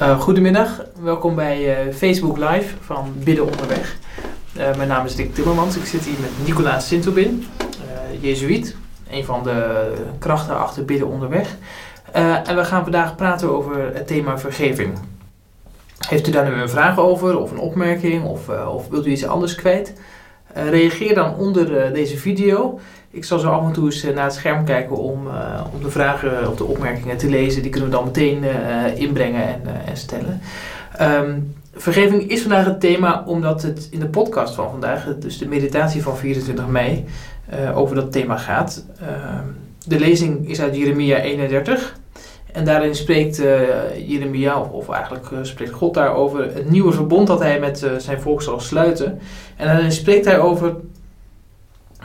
Uh, goedemiddag, welkom bij uh, Facebook Live van Bidden Onderweg. Uh, mijn naam is Dick Timmermans, ik zit hier met Nicolaas Sintobin, Jezuïet, een van de krachten achter Bidden Onderweg. en we gaan vandaag praten over het thema vergeving. Heeft u daar nu een vraag over, of een opmerking, of, of wilt u iets anders kwijt? reageer dan onder deze video. Ik zal zo af en toe eens naar het scherm kijken om, om de vragen of de opmerkingen te lezen. Die kunnen we dan meteen inbrengen en, en stellen. Um, vergeving is vandaag het thema omdat het in de podcast van vandaag, dus de meditatie van 24 mei, over dat thema gaat. Uh, de lezing is uit Jeremia 31. En daarin spreekt Jeremia, of, of eigenlijk spreekt God daarover, het nieuwe verbond dat hij met zijn volk zal sluiten. En daarin spreekt hij over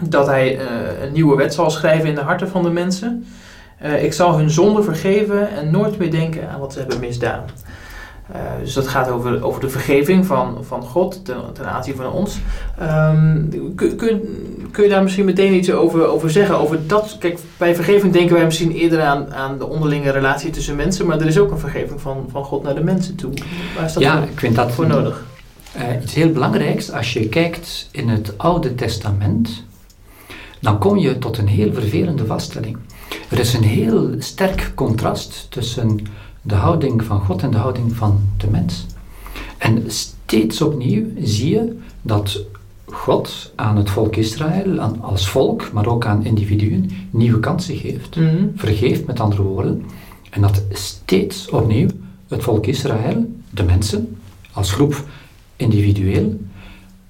dat hij een nieuwe wet zal schrijven in de harten van de mensen. ik zal hun zonde vergeven en nooit meer denken aan wat ze hebben misdaan. Uh, dus dat gaat over, over de vergeving van, van God ten, ten aanzien van ons. Um, kun, kun, kun, je daar misschien meteen iets over, over zeggen? Over dat, kijk, bij vergeving denken wij misschien eerder aan, aan de onderlinge relatie tussen mensen, maar er is ook een vergeving van, van God naar de mensen toe. Waar is dat ja, voor, ik vind dat voor nodig? Uh, iets heel belangrijks, als je kijkt in het Oude Testament, dan kom je tot een heel vervelende vaststelling. Er is een heel sterk contrast tussen de houding van God en de houding van de mens. En steeds opnieuw zie je dat God aan het volk Israël, aan, als volk, maar ook aan individuen, nieuwe kansen geeft. Mm Vergeeft met andere woorden. En dat steeds opnieuw het volk Israël, de mensen, als groep individueel,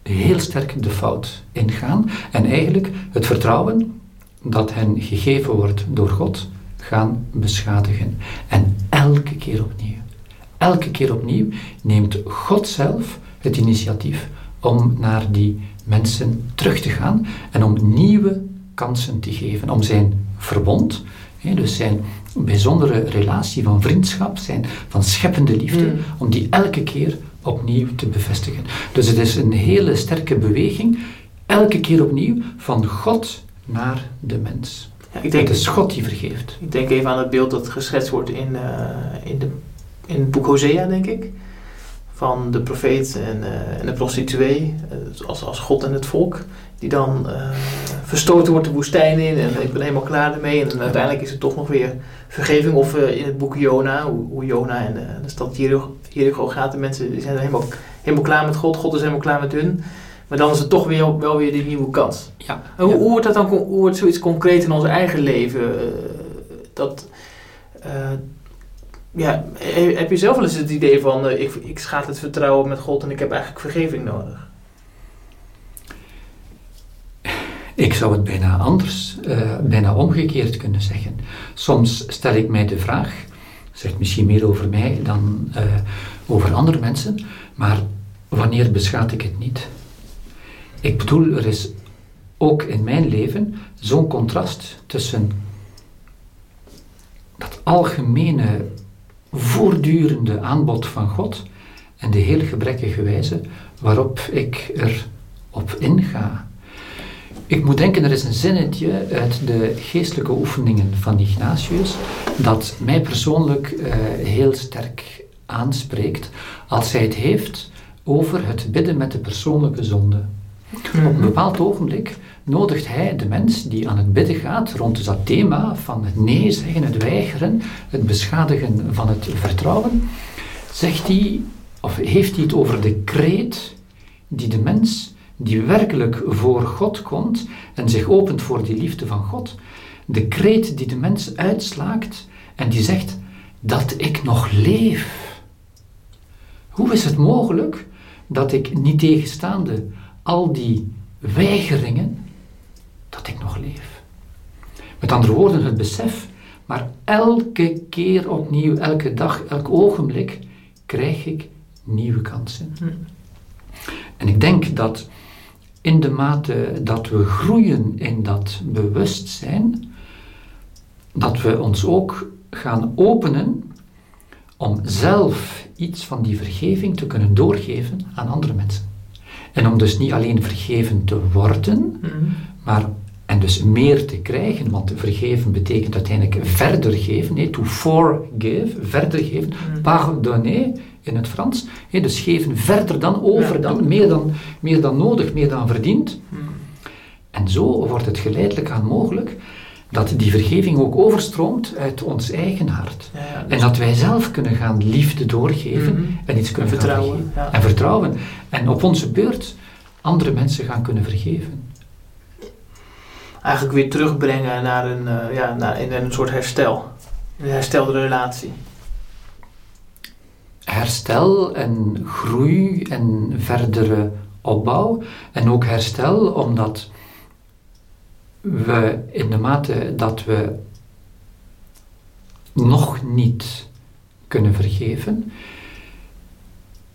heel sterk de fout ingaan. En eigenlijk het vertrouwen dat hen gegeven wordt door God, gaan beschadigen. En elke keer opnieuw, elke keer opnieuw neemt God zelf het initiatief om naar die mensen terug te gaan en om nieuwe kansen te geven, om zijn verbond, dus zijn bijzondere relatie van vriendschap, zijn van scheppende liefde, mm. om die elke keer opnieuw te bevestigen. Dus het is een hele sterke beweging, elke keer opnieuw, van God naar de mens. Ja, ik denk, het is God die vergeeft. Ik denk even aan het beeld dat geschetst wordt in, uh, in, de, in het boek Hosea, denk ik. Van de profeet en, uh, en de prostituee, uh, als, als God en het volk. Die dan verstoten wordt de woestijn in en ik ben helemaal klaar ermee. En uiteindelijk is het toch nog weer vergeving. Of in het boek Jona, hoe, hoe Jona en de stad Jericho, Jericho gaat. De mensen die zijn helemaal, helemaal klaar met God. God is helemaal klaar met hun. Maar dan is het toch weer, wel weer die nieuwe kans. Ja. Hoe, hoe, wordt dat dan hoe wordt zoiets concreet in ons eigen leven? Dat, ja, heb je zelf wel eens het idee van uh, ik, ik schaat het vertrouwen met God en ik heb eigenlijk vergeving nodig? Ik zou het bijna anders, bijna omgekeerd kunnen zeggen. Soms stel ik mij de vraag, zegt misschien meer over mij dan over andere mensen, maar wanneer beschaat ik het niet? Ik bedoel, er is ook in mijn leven zo'n contrast tussen dat algemene, voortdurende aanbod van God en de heel gebrekkige wijze waarop ik erop inga. Ik moet denken, er is een zinnetje uit de geestelijke oefeningen van Ignatius dat mij persoonlijk uh, heel sterk aanspreekt als hij het heeft over het bidden met de persoonlijke zonde. Op een bepaald ogenblik nodigt hij de mens die aan het bidden gaat rond dat thema van het nee zeggen, het weigeren, het beschadigen van het vertrouwen, zegt hij, of heeft hij het over de kreet die de mens die werkelijk voor God komt en zich opent voor die liefde van God, de kreet die de mens uitslaakt en die zegt dat ik nog leef. Hoe is het mogelijk dat ik niet tegenstaande al die weigeringen, dat ik nog leef. Met andere woorden, het besef, maar elke keer opnieuw, elke dag, elk ogenblik, krijg ik nieuwe kansen. Hm. En ik denk dat in de mate dat we groeien in dat bewustzijn, dat we ons ook gaan openen om zelf iets van die vergeving te kunnen doorgeven aan andere mensen. En om dus niet alleen vergeven te worden, mhm. maar en dus meer te krijgen, want vergeven betekent uiteindelijk verder geven, nee, to forgive, verder geven, Mhm. pardonner in het Frans. Dus geven verder dan, over dan, meer dan, meer dan nodig, meer dan verdiend. Hmm. En zo wordt het geleidelijk aan mogelijk dat die vergeving ook overstroomt uit ons eigen hart. Ja, ja, En dus- dat wij zelf kunnen gaan liefde doorgeven Mhm. en iets kunnen vertrouwen. Ja. En vertrouwen. En op onze beurt andere mensen gaan kunnen vergeven. Eigenlijk weer terugbrengen naar een, eh, ja, naar, in een soort herstel. Een herstelde relatie. Herstel en groei en verdere opbouw. En ook herstel omdat we in de mate dat we nog niet kunnen vergeven,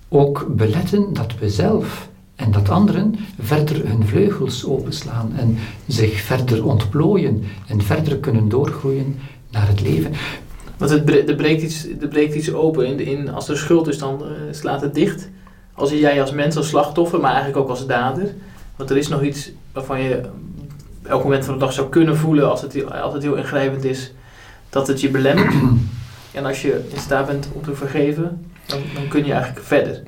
ook beletten dat we zelf en dat anderen verder hun vleugels openslaan en zich verder ontplooien en verder kunnen doorgroeien naar het leven. Want het bre- er, breekt iets, er breekt iets open. In, in, als er schuld is, dan eh, slaat het dicht. Als jij als mens, als slachtoffer, maar eigenlijk ook als dader. Want er is nog iets waarvan je elk moment van de dag zou kunnen voelen, als het, als het heel ingrijpend is, dat het je belemmert. en als je in staat bent om te vergeven, dan, dan kun je eigenlijk verder.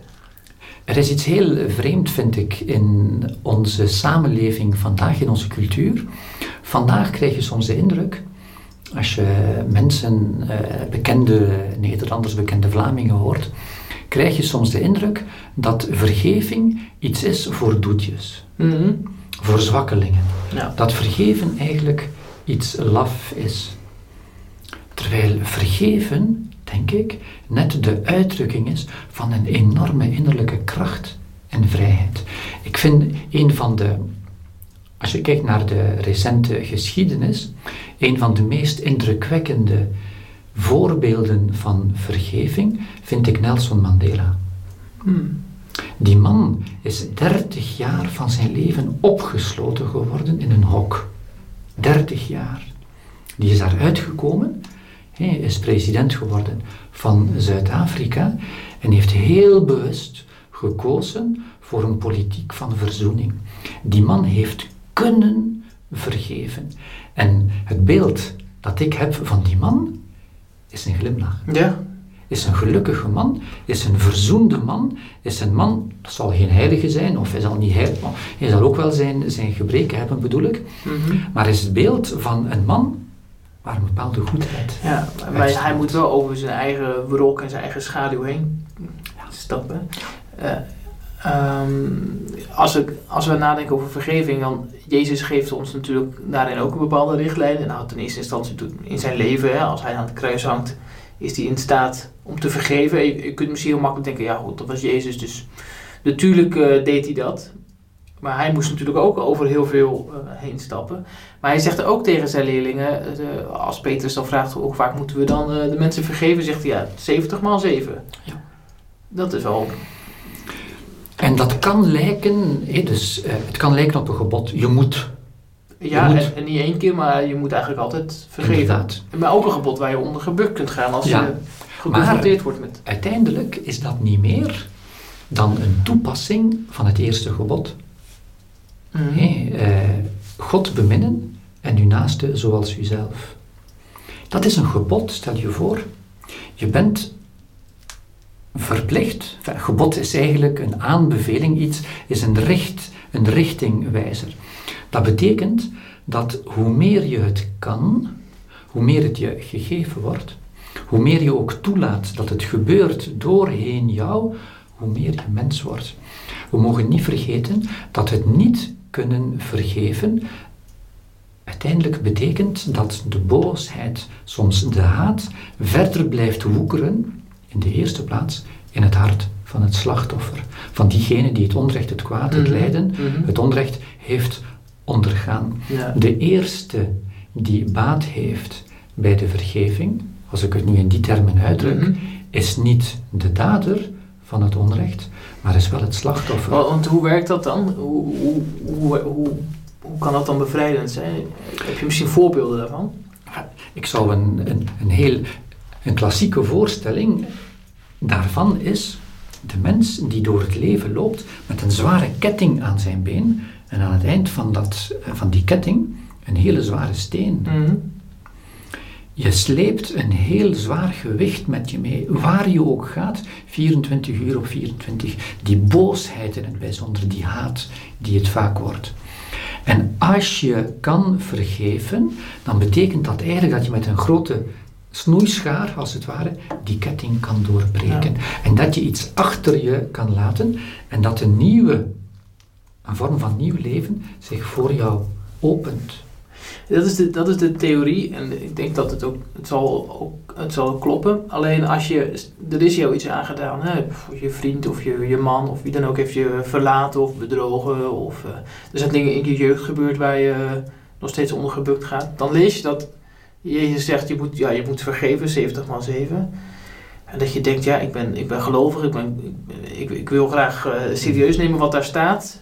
Er is iets heel vreemd, vind ik, in onze samenleving vandaag, in onze cultuur. Vandaag krijg je soms de indruk, als je mensen, eh, bekende Nederlanders, bekende Vlamingen hoort, krijg je soms de indruk dat vergeving iets is voor doetjes, Mhm. voor zwakkelingen. Ja. Dat vergeven eigenlijk iets laf is. Terwijl vergeven, denk ik, net de uitdrukking is van een enorme innerlijke kracht en vrijheid. Ik vind een van de, als je kijkt naar de recente geschiedenis, een van de meest indrukwekkende voorbeelden van vergeving vind ik Nelson Mandela. Hmm. Die man is 30 jaar van zijn leven opgesloten geworden in een hok. 30 jaar. Die is daar uitgekomen, hij is president geworden van Zuid-Afrika en heeft heel bewust gekozen voor een politiek van verzoening. Die man heeft kunnen vergeven. En het beeld dat ik heb van die man is een glimlach Ja. is een gelukkige man, is een verzoende man, is een man, dat zal geen heilige zijn, of hij zal niet heilig, maar hij zal ook wel zijn, zijn gebreken hebben, bedoel ik, Mhm. maar is het beeld van een man waar een bepaalde goedheid. Ja, maar hij moet wel over zijn eigen wrok en zijn eigen schaduw heen stappen. Eh, ehm, als, ik, als we nadenken over vergeving, dan Jezus geeft ons natuurlijk daarin ook een bepaalde richtlijn. Nou, ten eerste instantie in zijn leven, hè, als hij aan het kruis hangt, is hij in staat om te vergeven. Je, je kunt misschien heel makkelijk denken, ja goed, dat was Jezus, dus natuurlijk eh, deed hij dat. Maar hij moest natuurlijk ook over heel veel eh, heen stappen. Maar hij zegt ook tegen zijn leerlingen, eh, als Petrus dan vraagt hoe vaak moeten we dan eh, de mensen vergeven, zegt hij ja, 70 maal 7. Ja. Dat is wel. En dat kan lijken, hé, dus, het kan lijken op een gebod, je moet, Ja, Je moet. en, en niet één keer, maar je moet eigenlijk altijd vergeven. inderdaad. Maar ook een gebod waar je onder gebukt kunt gaan als Ja. je geconfronteerd wordt met. Uiteindelijk is dat niet meer dan een toepassing van het eerste gebod. Eh, God beminnen en uw naaste zoals uzelf. Dat is een gebod, stel je voor. Je bent verplicht, gebod is eigenlijk een aanbeveling, iets is een, richt, een richtingwijzer. Dat betekent dat hoe meer je het kan, hoe meer het je gegeven wordt, hoe meer je ook toelaat dat het gebeurt doorheen jou, hoe meer je mens wordt. We mogen niet vergeten dat het niet kunnen vergeven uiteindelijk betekent dat de boosheid, soms de haat, verder blijft woekeren, in de eerste plaats in het hart van het slachtoffer, van diegene die het onrecht, het kwaad, het Mhm. lijden, Mhm. het onrecht heeft ondergaan. Ja. De eerste die baat heeft bij de vergeving, als ik het nu in die termen uitdruk, Mhm. is niet de dader van het onrecht, maar is wel het slachtoffer. Wa- Want hoe werkt dat dan? Hoe, hoe, hoe, hoe, hoe kan dat dan bevrijdend zijn? Heb je misschien voorbeelden daarvan? Ik zou een, een, een heel een klassieke voorstelling daarvan is de mens die door het leven loopt met een zware ketting aan zijn been en aan het eind van, dat, van die ketting een hele zware steen. Mhm. Je sleept een heel zwaar gewicht met je mee, waar je ook gaat, 24 uur op 24. Die boosheid in het bijzonder, die haat die het vaak wordt. En als je kan vergeven, dan betekent dat eigenlijk dat je met een grote snoeischaar, als het ware, die ketting kan doorbreken. En dat je iets achter je kan laten en dat een nieuwe, een vorm van nieuw leven zich voor jou opent. Dat is, de, dat is de theorie en ik denk dat het ook, het zal, ook, het zal kloppen. Alleen als je, er is jou iets aangedaan, hè, je vriend of je, je man of wie dan ook heeft je verlaten of bedrogen of uh, er zijn dingen in je jeugd gebeurd waar je nog steeds onder gebukt gaat. Dan lees je dat Jezus zegt, je moet, ja, je moet vergeven, 70 maal 7. En dat je denkt, ja, ik ben, ik ben gelovig, ik, ben, ik, ik, wil graag uh, serieus nemen wat daar staat.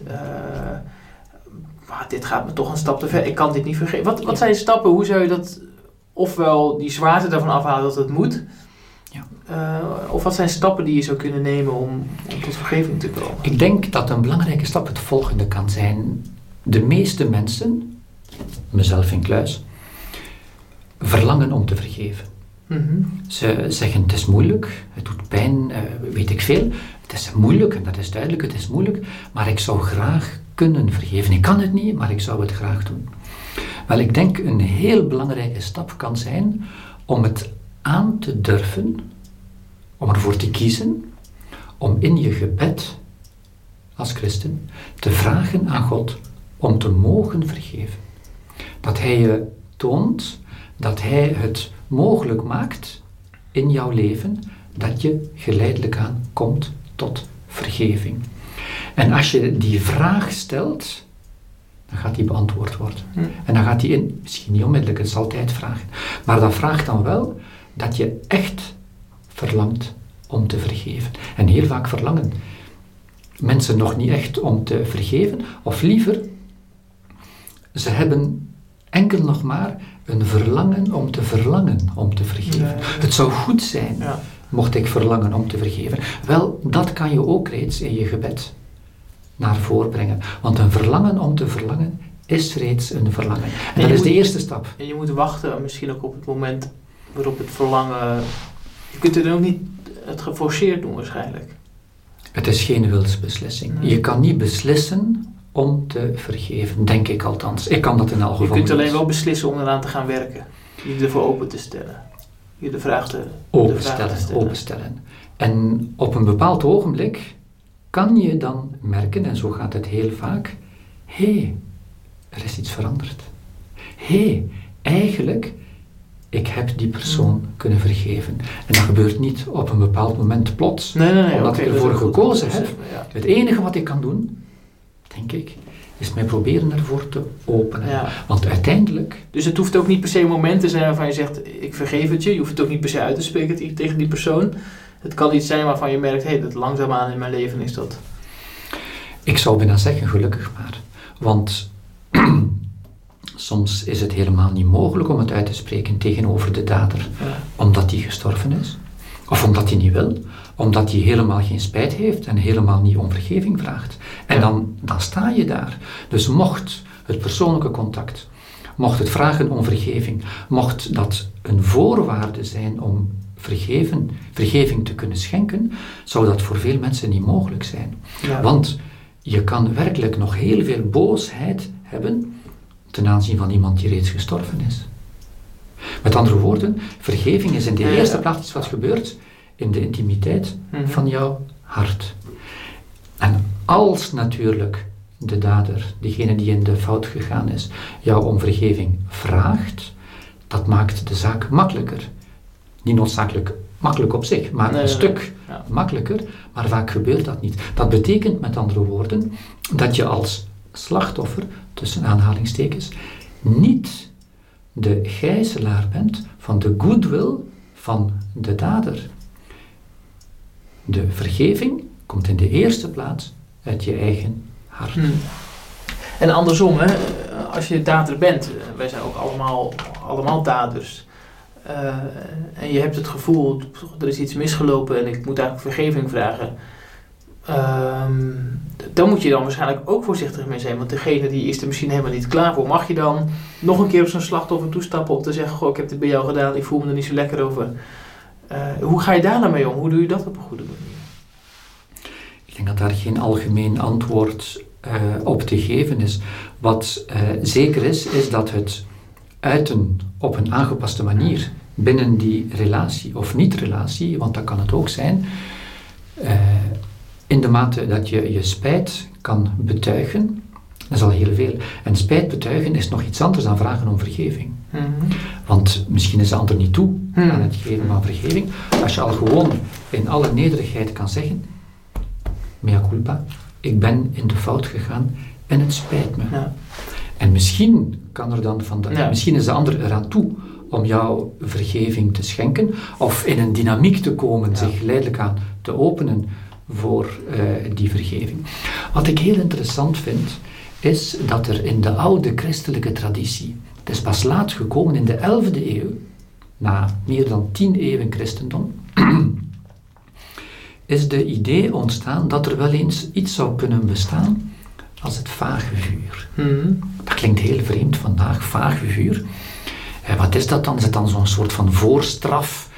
Maar dit gaat me toch een stap te ver. Ik kan dit niet vergeven. Wat, wat zijn stappen? Hoe zou je dat, ofwel die zwaarte ervan afhalen dat het moet, ja. Uh, of wat zijn stappen die je zou kunnen nemen om, om tot vergeving te komen? Ik denk dat een belangrijke stap het volgende kan zijn. De meeste mensen, mezelf in kluis, verlangen om te vergeven. Mm -hmm. Ze zeggen het is moeilijk, het doet pijn, uh, weet ik veel. Het is moeilijk en dat is duidelijk, het is moeilijk, maar ik zou graag kunnen vergeven. Ik kan het niet, maar ik zou het graag doen. Wel, ik denk een heel belangrijke stap kan zijn om het aan te durven, om ervoor te kiezen, om in je gebed als christen te vragen aan God om te mogen vergeven. Dat Hij je toont dat Hij het mogelijk maakt in jouw leven dat je geleidelijk aan komt tot vergeving. En als je die vraag stelt, dan gaat die beantwoord worden. Hm. En dan gaat die in, misschien niet onmiddellijk, het is altijd vragen, maar dat vraagt dan wel dat je echt verlangt om te vergeven. En heel vaak verlangen mensen nog niet echt om te vergeven, of liever, ze hebben enkel nog maar een verlangen om te verlangen om te vergeven. Ja. Het zou goed zijn, Ja. Mocht ik verlangen om te vergeven. Wel, dat kan je ook reeds in je gebed naar voren brengen. Want een verlangen om te verlangen is reeds een verlangen. En, En dat je is de eerste stap. En je moet wachten misschien ook op het moment waarop het verlangen... Je kunt het ook niet het geforceerd doen waarschijnlijk. Het is geen wilsbeslissing. Nee. Je kan niet beslissen om te vergeven, denk ik althans. Ik kan dat in elk Je geval kunt niet. alleen wel beslissen om eraan te gaan werken. Je ervoor open te stellen. Je de vraag te, de vraag te openstellen, stellen. openstellen. En op een bepaald ogenblik kan je dan merken, en zo gaat het heel vaak, hé, hey, er is iets veranderd. Hé, hey, eigenlijk, ik heb die persoon Mm. kunnen vergeven. En dat gebeurt niet op een bepaald moment plots. Nee, nee, nee. Omdat oké, ik ervoor gekozen heb. Ja. Het enige wat ik kan doen, denk ik, is mij proberen ervoor te openen. Ja. Want uiteindelijk Dus het hoeft ook niet per se een moment te zijn waarvan je zegt, ik vergeef het je. Je hoeft het ook niet per se uit te spreken te- tegen die persoon. Het kan iets zijn waarvan je merkt, hé, hey, dat langzaamaan in mijn leven is dat. Ik zou bijna zeggen, gelukkig maar. Want soms is het helemaal niet mogelijk om het uit te spreken tegenover de dader, Ja. omdat hij gestorven is. Of omdat hij niet wil, omdat hij helemaal geen spijt heeft en helemaal niet om vergeving vraagt. En dan, dan sta je daar. Dus mocht het persoonlijke contact, mocht het vragen om vergeving, mocht dat een voorwaarde zijn om vergeven, vergeving te kunnen schenken, zou dat voor veel mensen niet mogelijk zijn. Ja. Want je kan werkelijk nog heel veel boosheid hebben ten aanzien van iemand die reeds gestorven is. Met andere woorden, vergeving is in de Ja, eerste plaats iets wat gebeurt in de intimiteit Mhm. van jouw hart. En als natuurlijk de dader, diegene die in de fout gegaan is, jou om vergeving vraagt, dat maakt de zaak makkelijker. Niet noodzakelijk makkelijk op zich, maar Nee, een nee, stuk Ja. makkelijker, maar vaak gebeurt dat niet. Dat betekent met andere woorden dat je als slachtoffer, tussen aanhalingstekens, niet de gijzelaar bent van de goodwill van de dader. De vergeving komt in de eerste plaats uit je eigen hart. Hm. En andersom, hè, als je dader bent, eh, wij zijn ook allemaal, allemaal daders. Eh, en je hebt het gevoel, er is iets misgelopen en ik moet eigenlijk vergeving vragen. Ehm, dan moet je dan waarschijnlijk ook voorzichtig mee zijn. Want degene die is er misschien helemaal niet klaar voor. Mag je dan nog een keer op zo'n slachtoffer toestappen om te zeggen: Goh, ik heb het bij jou gedaan, ik voel me er niet zo lekker over. Uh, hoe ga je daar nou mee om? Hoe doe je dat op een goede manier? Ik denk dat daar geen algemeen antwoord uh, op te geven is. Wat uh, zeker is, is dat het uiten op een aangepaste manier binnen die relatie of niet-relatie, want dat kan het ook zijn, in de mate dat je je spijt kan betuigen, dat is al heel veel. En spijt betuigen is nog iets anders dan vragen om vergeving. Mm -hmm. Want misschien is de ander niet toe mm. aan het geven van vergeving. Als je al gewoon in alle nederigheid kan zeggen, mea culpa, ik ben in de fout gegaan en het spijt me. Ja. En misschien kan er dan van de, ja. misschien is de ander eraan toe om jou vergeving te schenken, of in een dynamiek te komen, ja. zich geleidelijk aan te openen voor uh, die vergeving. Wat ik heel interessant vind, is dat er in de oude christelijke traditie, het is pas laat gekomen in de 11e eeuw, na meer dan tien eeuwen christendom, is de idee ontstaan dat er wel eens iets zou kunnen bestaan als het vage vuur. Mm. Dat klinkt heel vreemd vandaag, vage vuur. Eh, wat is dat dan? Is het dan zo'n soort van voorstraf,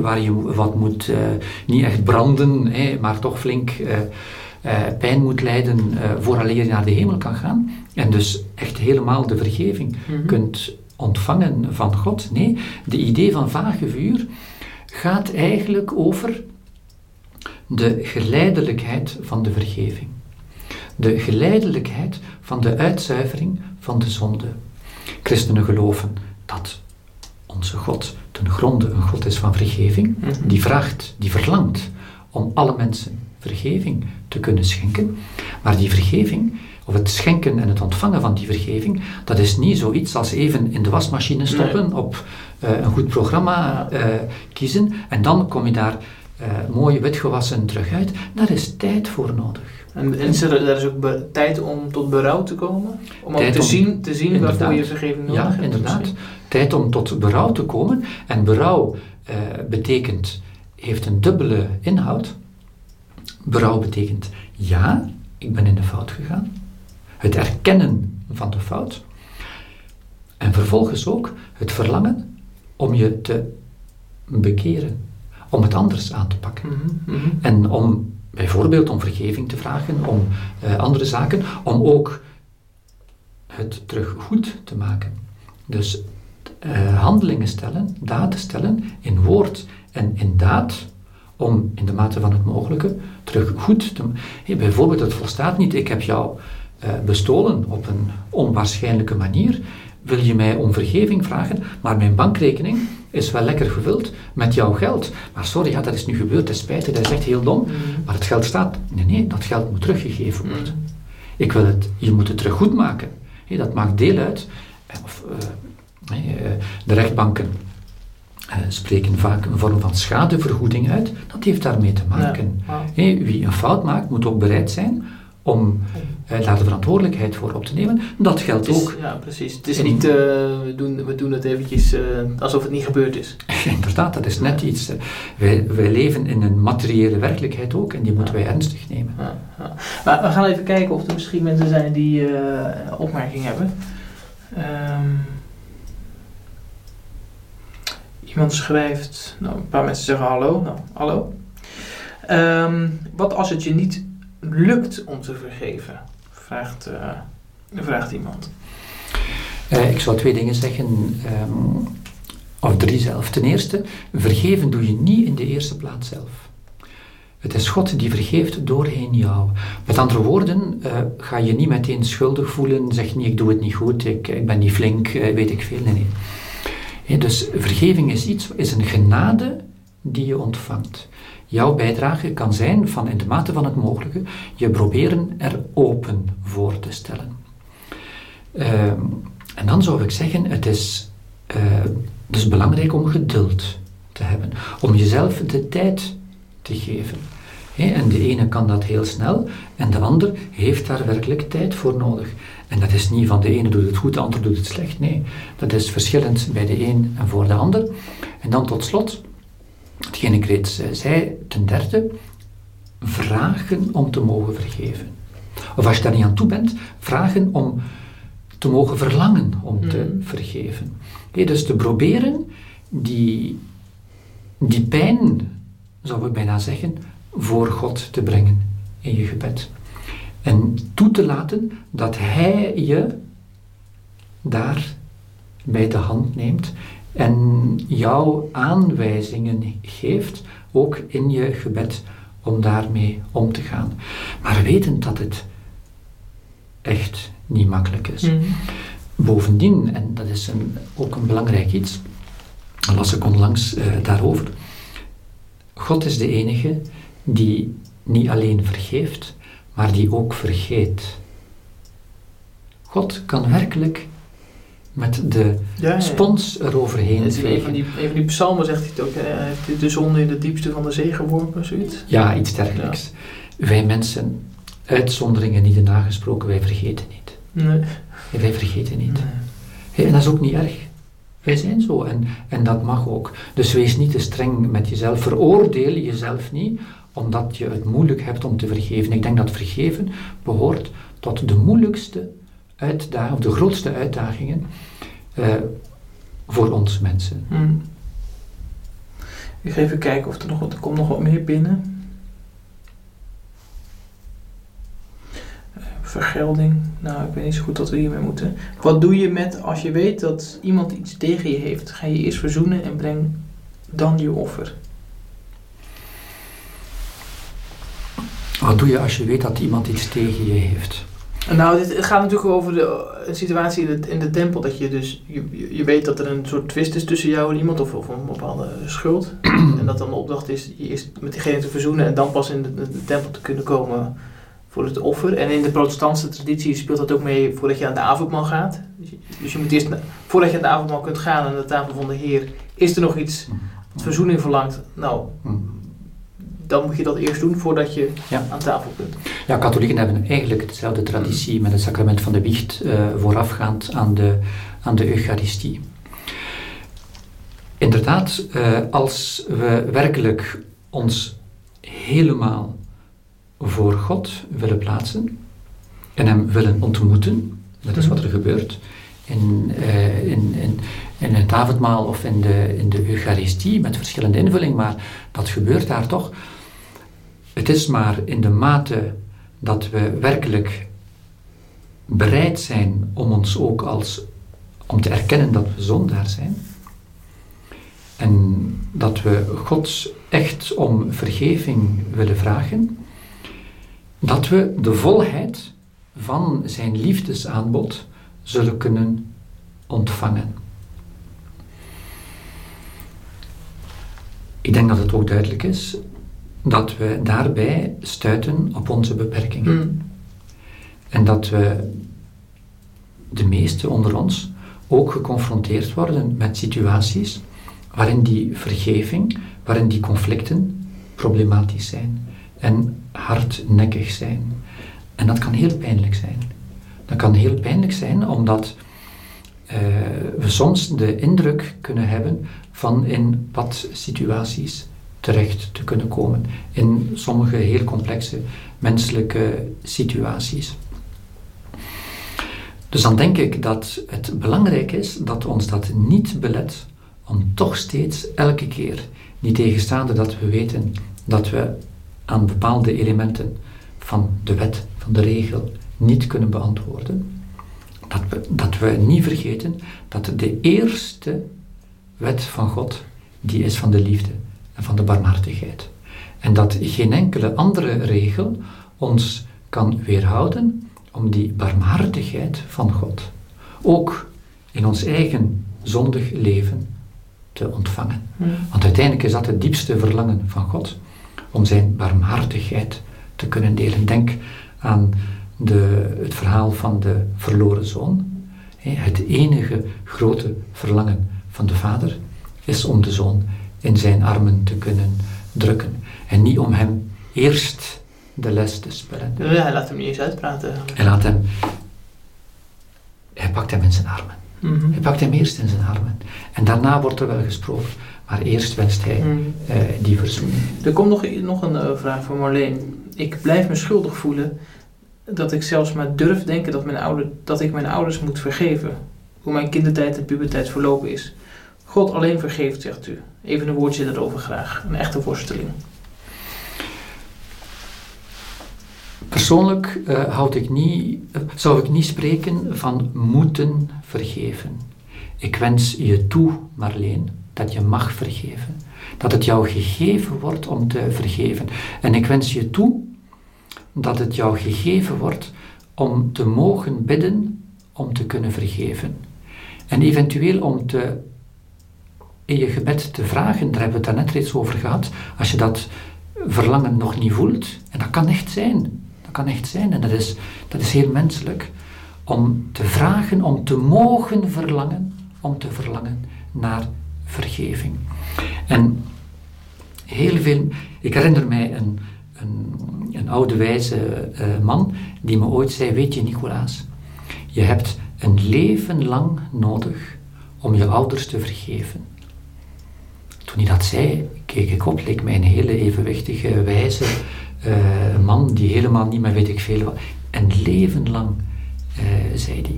waar je wat moet, uh, niet echt branden, maar toch flink uh, pijn moet lijden vooraleer je naar de hemel kan gaan? En dus echt helemaal de vergeving mm-hmm. kunt ontvangen van God? Nee, de idee van vage vuur gaat eigenlijk over de geleidelijkheid van de vergeving. De geleidelijkheid van de uitzuivering van de zonde. Christenen geloven dat onze God ten gronde een God is van vergeving, -hmm. die vraagt, die verlangt om alle mensen vergeving te kunnen schenken. Maar die vergeving, of het schenken en het ontvangen van die vergeving, dat is niet zoiets als even in de wasmachine stoppen, nee. op uh, een goed programma uh, kiezen en dan kom je daar uh, mooi witgewassen terug uit. Daar is tijd voor nodig. En, en is er, er is ook tijd om tot berouw te komen? Om ook te, om, zien, te zien waarvoor je vergeving nodig ja, hebt? Ja, inderdaad. Tijd om tot berouw te komen. En berouw betekent, heeft een dubbele inhoud. Berouw betekent, ja, ik ben in de fout gegaan. Het erkennen van de fout. En vervolgens ook het verlangen om je te bekeren om het anders aan te pakken. Mm -hmm. En om bijvoorbeeld om vergeving te vragen, om uh, andere zaken, om ook het terug goed te maken. Dus uh, handelingen stellen, daden stellen in woord en in daad, om in de mate van het mogelijke terug goed te hey, Bijvoorbeeld, het volstaat niet, ik heb jou uh, bestolen op een onwaarschijnlijke manier. Wil je mij om vergeving vragen, maar mijn bankrekening is wel lekker gevuld met jouw geld. Maar sorry, ja, dat is nu gebeurd, dat is spijtig, dat is echt heel dom. Mm. Maar het geld staat, nee, nee, dat geld moet teruggegeven worden. Mm. Ik wil het, je moet het terug goed maken. Hey, dat maakt deel uit. Of, uh, de rechtbanken uh, spreken vaak een vorm van schadevergoeding uit. Dat heeft daarmee te maken. Ja. Hey, wie een fout maakt, moet ook bereid zijn om uh, daar de verantwoordelijkheid voor op te nemen. Dat geldt is, ook. Ja, precies. Het is niet, uh, we, doen, we doen het eventjes alsof het niet gebeurd is. Inderdaad, dat is net iets. Wij, wij leven in een materiële werkelijkheid ook en die moeten wij ernstig nemen. Ja, ja. Maar we gaan even kijken of er misschien mensen zijn die opmerkingen hebben. Um, iemand schrijft, nou, een paar mensen zeggen hallo. Nou, hallo. Um, wat als het je niet lukt om te vergeven? Vraagt, uh, vraagt iemand. Uh, ik zou twee dingen zeggen, um, of drie zelf. Ten eerste, vergeven doe je niet in de eerste plaats zelf. Het is God die vergeeft doorheen jou. Met andere woorden, uh, ga je niet meteen schuldig voelen, zeg niet ik doe het niet goed, ik, ik ben niet flink, weet ik veel. Nee. Dus vergeving is iets, is een genade die je ontvangt. Jouw bijdrage kan zijn van in de mate van het mogelijke je proberen er open voor te stellen. Uh, en dan zou ik zeggen, het is uh, dus belangrijk om geduld te hebben, om jezelf de tijd te geven. En de ene kan dat heel snel en de ander heeft daar werkelijk tijd voor nodig. En dat is niet van de ene doet het goed, de ander doet het slecht. Nee, dat is verschillend bij de een en voor de ander. En dan tot slot, hetgeen ik reeds zei, ten derde, vragen om te mogen vergeven. Of als je daar niet aan toe bent, vragen om te mogen verlangen om te Mhm. vergeven. Dus te proberen die, die pijn, zou ik bijna zeggen, voor God te brengen in je gebed. En toe te laten dat Hij je daar bij de hand neemt en jou aanwijzingen geeft, ook in je gebed, om daarmee om te gaan. Maar wetend dat het echt niet makkelijk is. Mhm. Bovendien, en dat is een, ook een belangrijk iets, las ik onlangs eh, daarover. God is de enige die niet alleen vergeeft, maar die ook vergeet. God kan werkelijk met de Ja, ja. spons eroverheen Het is een van, vegen. die, een van die psalmen zegt hij het ook. Hij heeft de zonde in de diepste van de zee geworpen, zoiets. Ja, iets dergelijks. Wij mensen, uitzonderingen niet nagesproken, wij vergeten niet. Nee. Wij vergeten niet. Nee. En dat is ook niet erg. Wij zijn zo en, en dat mag ook. Dus wees niet te streng met jezelf. Veroordeel jezelf niet omdat je het moeilijk hebt om te vergeven. Ik denk dat vergeven behoort tot de moeilijkste uitdagingen, of de grootste uitdagingen eh, voor ons mensen. Hm. Ik even kijken of er nog wat, er komt nog wat meer binnen. Eh, Vergelding. Nou, ik weet niet zo goed wat we hiermee moeten. Wat doe je met als je weet dat iemand iets tegen je heeft? Ga je eerst verzoenen en breng dan je offer. Wat doe je als je weet dat iemand iets tegen je heeft? Nou, dit gaat natuurlijk over de, een situatie in de, in de tempel. Dat je dus, je, weet dat er een soort twist is tussen jou en iemand of, of een bepaalde schuld. en dat dan de opdracht is je eerst met diegene te verzoenen en dan pas in de, de, de tempel te kunnen komen voor het offer. En in de protestantse traditie speelt dat ook mee voordat je aan de avondmaal gaat. Dus je, dus je moet eerst, voordat je aan de avondmaal kunt gaan aan de tafel van de Heer, is er nog iets wat verzoening verlangt. Nou, Hm. Dan moet je dat eerst doen voordat je Ja. aan tafel kunt. Ja, katholieken hebben eigenlijk dezelfde traditie met het sacrament van de biecht eh, voorafgaand aan de, aan de Eucharistie. Inderdaad, eh, als we werkelijk ons helemaal voor God willen plaatsen en Hem willen ontmoeten, dat is wat er gebeurt in, eh, in, in, in het avondmaal of in de, in de Eucharistie met verschillende invulling, maar dat gebeurt daar toch. Het is maar in de mate dat we werkelijk bereid zijn om ons ook als om te erkennen dat we zondaar zijn. En dat we God echt om vergeving willen vragen, dat we de volheid van zijn liefdesaanbod zullen kunnen ontvangen. Ik denk dat het ook duidelijk is dat we daarbij stuiten op onze beperkingen. Hm. En dat we, de meesten onder ons, ook geconfronteerd worden met situaties waarin die vergeving, waarin die conflicten problematisch zijn en hardnekkig zijn. En dat kan heel pijnlijk zijn. Dat kan heel pijnlijk zijn omdat eh, we soms de indruk kunnen hebben van in wat situaties terecht te kunnen komen. In sommige heel complexe menselijke situaties. Dus dan denk ik dat het belangrijk is dat ons dat niet belet om toch steeds elke keer, niet tegenstaande dat we weten dat we aan bepaalde elementen van de wet, van de regel, niet kunnen beantwoorden, dat we, dat we niet vergeten dat de eerste wet van God, die is van de liefde en van de barmhartigheid. En dat geen enkele andere regel ons kan weerhouden om die barmhartigheid van God ook in ons eigen zondig leven te ontvangen. Hm. Want uiteindelijk is dat het diepste verlangen van God, om zijn barmhartigheid te kunnen delen. Denk aan de, het verhaal van de verloren zoon. Het enige grote verlangen van de vader is om de zoon in zijn armen te kunnen drukken. En niet om hem eerst de les te spellen. Ja, hij laat hem niet eens uitpraten. Hij laat hem... Hij pakt hem in zijn armen. Mhm. Hij pakt hem eerst in zijn armen. En daarna wordt er wel gesproken. Maar eerst wenst hij Mhm. eh, die verzoening. Er komt nog, nog een eh, vraag van Marleen. Ik blijf me schuldig voelen dat ik zelfs maar durf denken dat, mijn ouder, dat ik mijn ouders moet vergeven. Hoe mijn kindertijd en puberteit verlopen is. God alleen vergeeft, zegt u. Even een woordje daarover graag. Een echte worsteling. Persoonlijk uh, houd ik niet, zou ik niet spreken van moeten vergeven. Ik wens je toe, Marleen, dat je mag vergeven. Dat het jou gegeven wordt om te vergeven. En ik wens je toe dat het jou gegeven wordt om te mogen bidden om te kunnen vergeven. En eventueel om te, in je gebed te vragen, daar hebben we het net reeds over gehad, als je dat verlangen nog niet voelt, en dat kan echt zijn, dat kan echt zijn, en dat is, dat is heel menselijk, om te vragen, om te mogen verlangen, om te verlangen naar vergeving. En heel veel, ik herinner mij een, een, een oude wijze uh, man die me ooit zei, weet je Nicolaas, je hebt een leven lang nodig om je ouders te vergeven. Toen hij dat zei, keek ik op, leek mij een hele evenwichtige, wijze uh, man die helemaal niet meer weet ik veel wat. Een leven lang, uh, zei hij.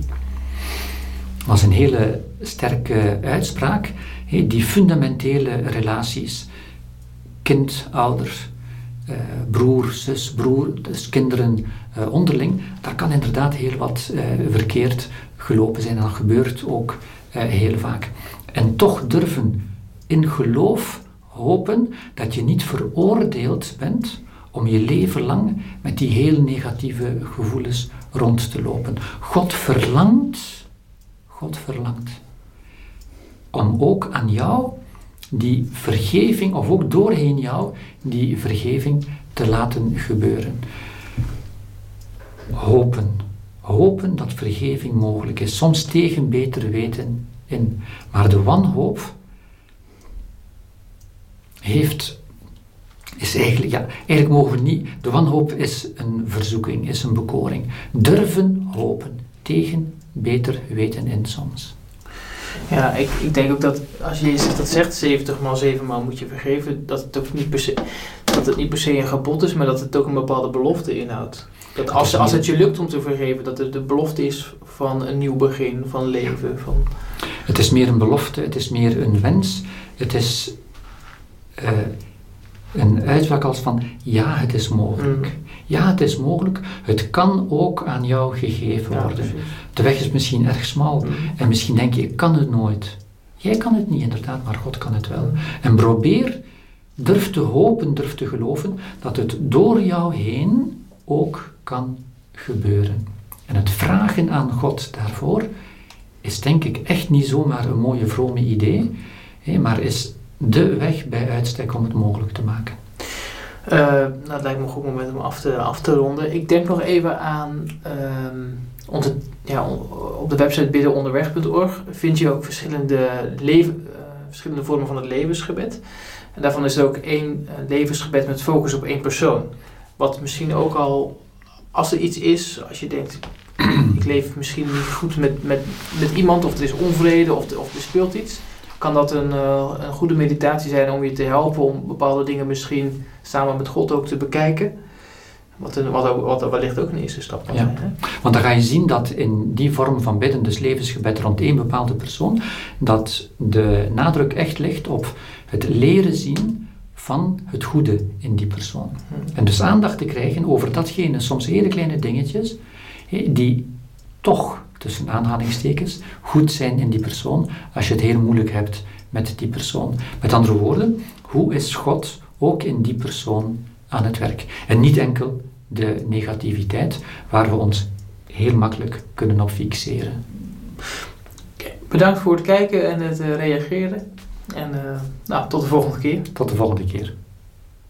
was een hele sterke uitspraak. Die fundamentele relaties, kind, ouder, uh, broer, zus, broer, dus kinderen onderling, daar kan inderdaad heel wat verkeerd gelopen zijn. En dat gebeurt ook heel vaak. En toch durven in geloof hopen dat je niet veroordeeld bent om je leven lang met die heel negatieve gevoelens rond te lopen. God verlangt, God verlangt om ook aan jou die vergeving, of ook doorheen jou, die vergeving te laten gebeuren. Hopen, hopen dat vergeving mogelijk is, soms tegen beter weten in. Maar de wanhoop heeft, is eigenlijk, ja, eigenlijk mogen we niet, de wanhoop is een verzoeking, is een bekoring. Durven hopen tegen beter weten in soms. Ja, ik, ik denk ook dat als je dat zegt, 70 maal 7 maal moet je vergeven, dat het ook niet per se, dat het niet per se een gebod is, maar dat het ook een bepaalde belofte inhoudt. Dat als, als het je lukt om te vergeven, dat het de belofte is van een nieuw begin, van leven. Van... Het is meer een belofte, het is meer een wens. Het is uh, een uitspraak als van ja, het is mogelijk. Mm. Ja, het is mogelijk. Het kan ook aan jou gegeven ja, worden. Precies. De weg is misschien erg smal mm. en misschien denk je, ik kan het nooit. Jij kan het niet inderdaad, maar God kan het wel. Mm. En probeer, durf te hopen, durf te geloven dat het door jou heen ook kan gebeuren. En het vragen aan God daarvoor is denk ik echt niet zomaar een mooie vrome idee, maar is de weg bij uitstek om het mogelijk te maken. Uh, nou, het lijkt me een goed moment om af te, af te ronden. Ik denk nog even aan onze, ja, op de website biddenonderweg.org vind je ook verschillende, leven, uh, verschillende vormen van het levensgebed. En daarvan is er ook één uh, levensgebed met focus op één persoon. Wat misschien ook al als er iets is, als je denkt, ik leef misschien niet goed met, met, met iemand, of er is onvrede, of, of er speelt iets, kan dat een, uh, een goede meditatie zijn om je te helpen om bepaalde dingen misschien samen met God ook te bekijken. Wat, een, wat, ook, wat wellicht ook een eerste stap kan ja. zijn. Hè? Want dan ga je zien dat in die vorm van bidden, dus levensgebed rond één bepaalde persoon, dat de nadruk echt ligt op het leren zien van het goede in die persoon. En dus aandacht te krijgen over datgene, soms hele kleine dingetjes, die toch, tussen aanhalingstekens, goed zijn in die persoon, als je het heel moeilijk hebt met die persoon. Met andere woorden, hoe is God ook in die persoon aan het werk? En niet enkel de negativiteit, waar we ons heel makkelijk kunnen op fixeren. Bedankt voor het kijken en het uh, reageren. En uh, nou, tot de volgende keer. Tot de volgende keer.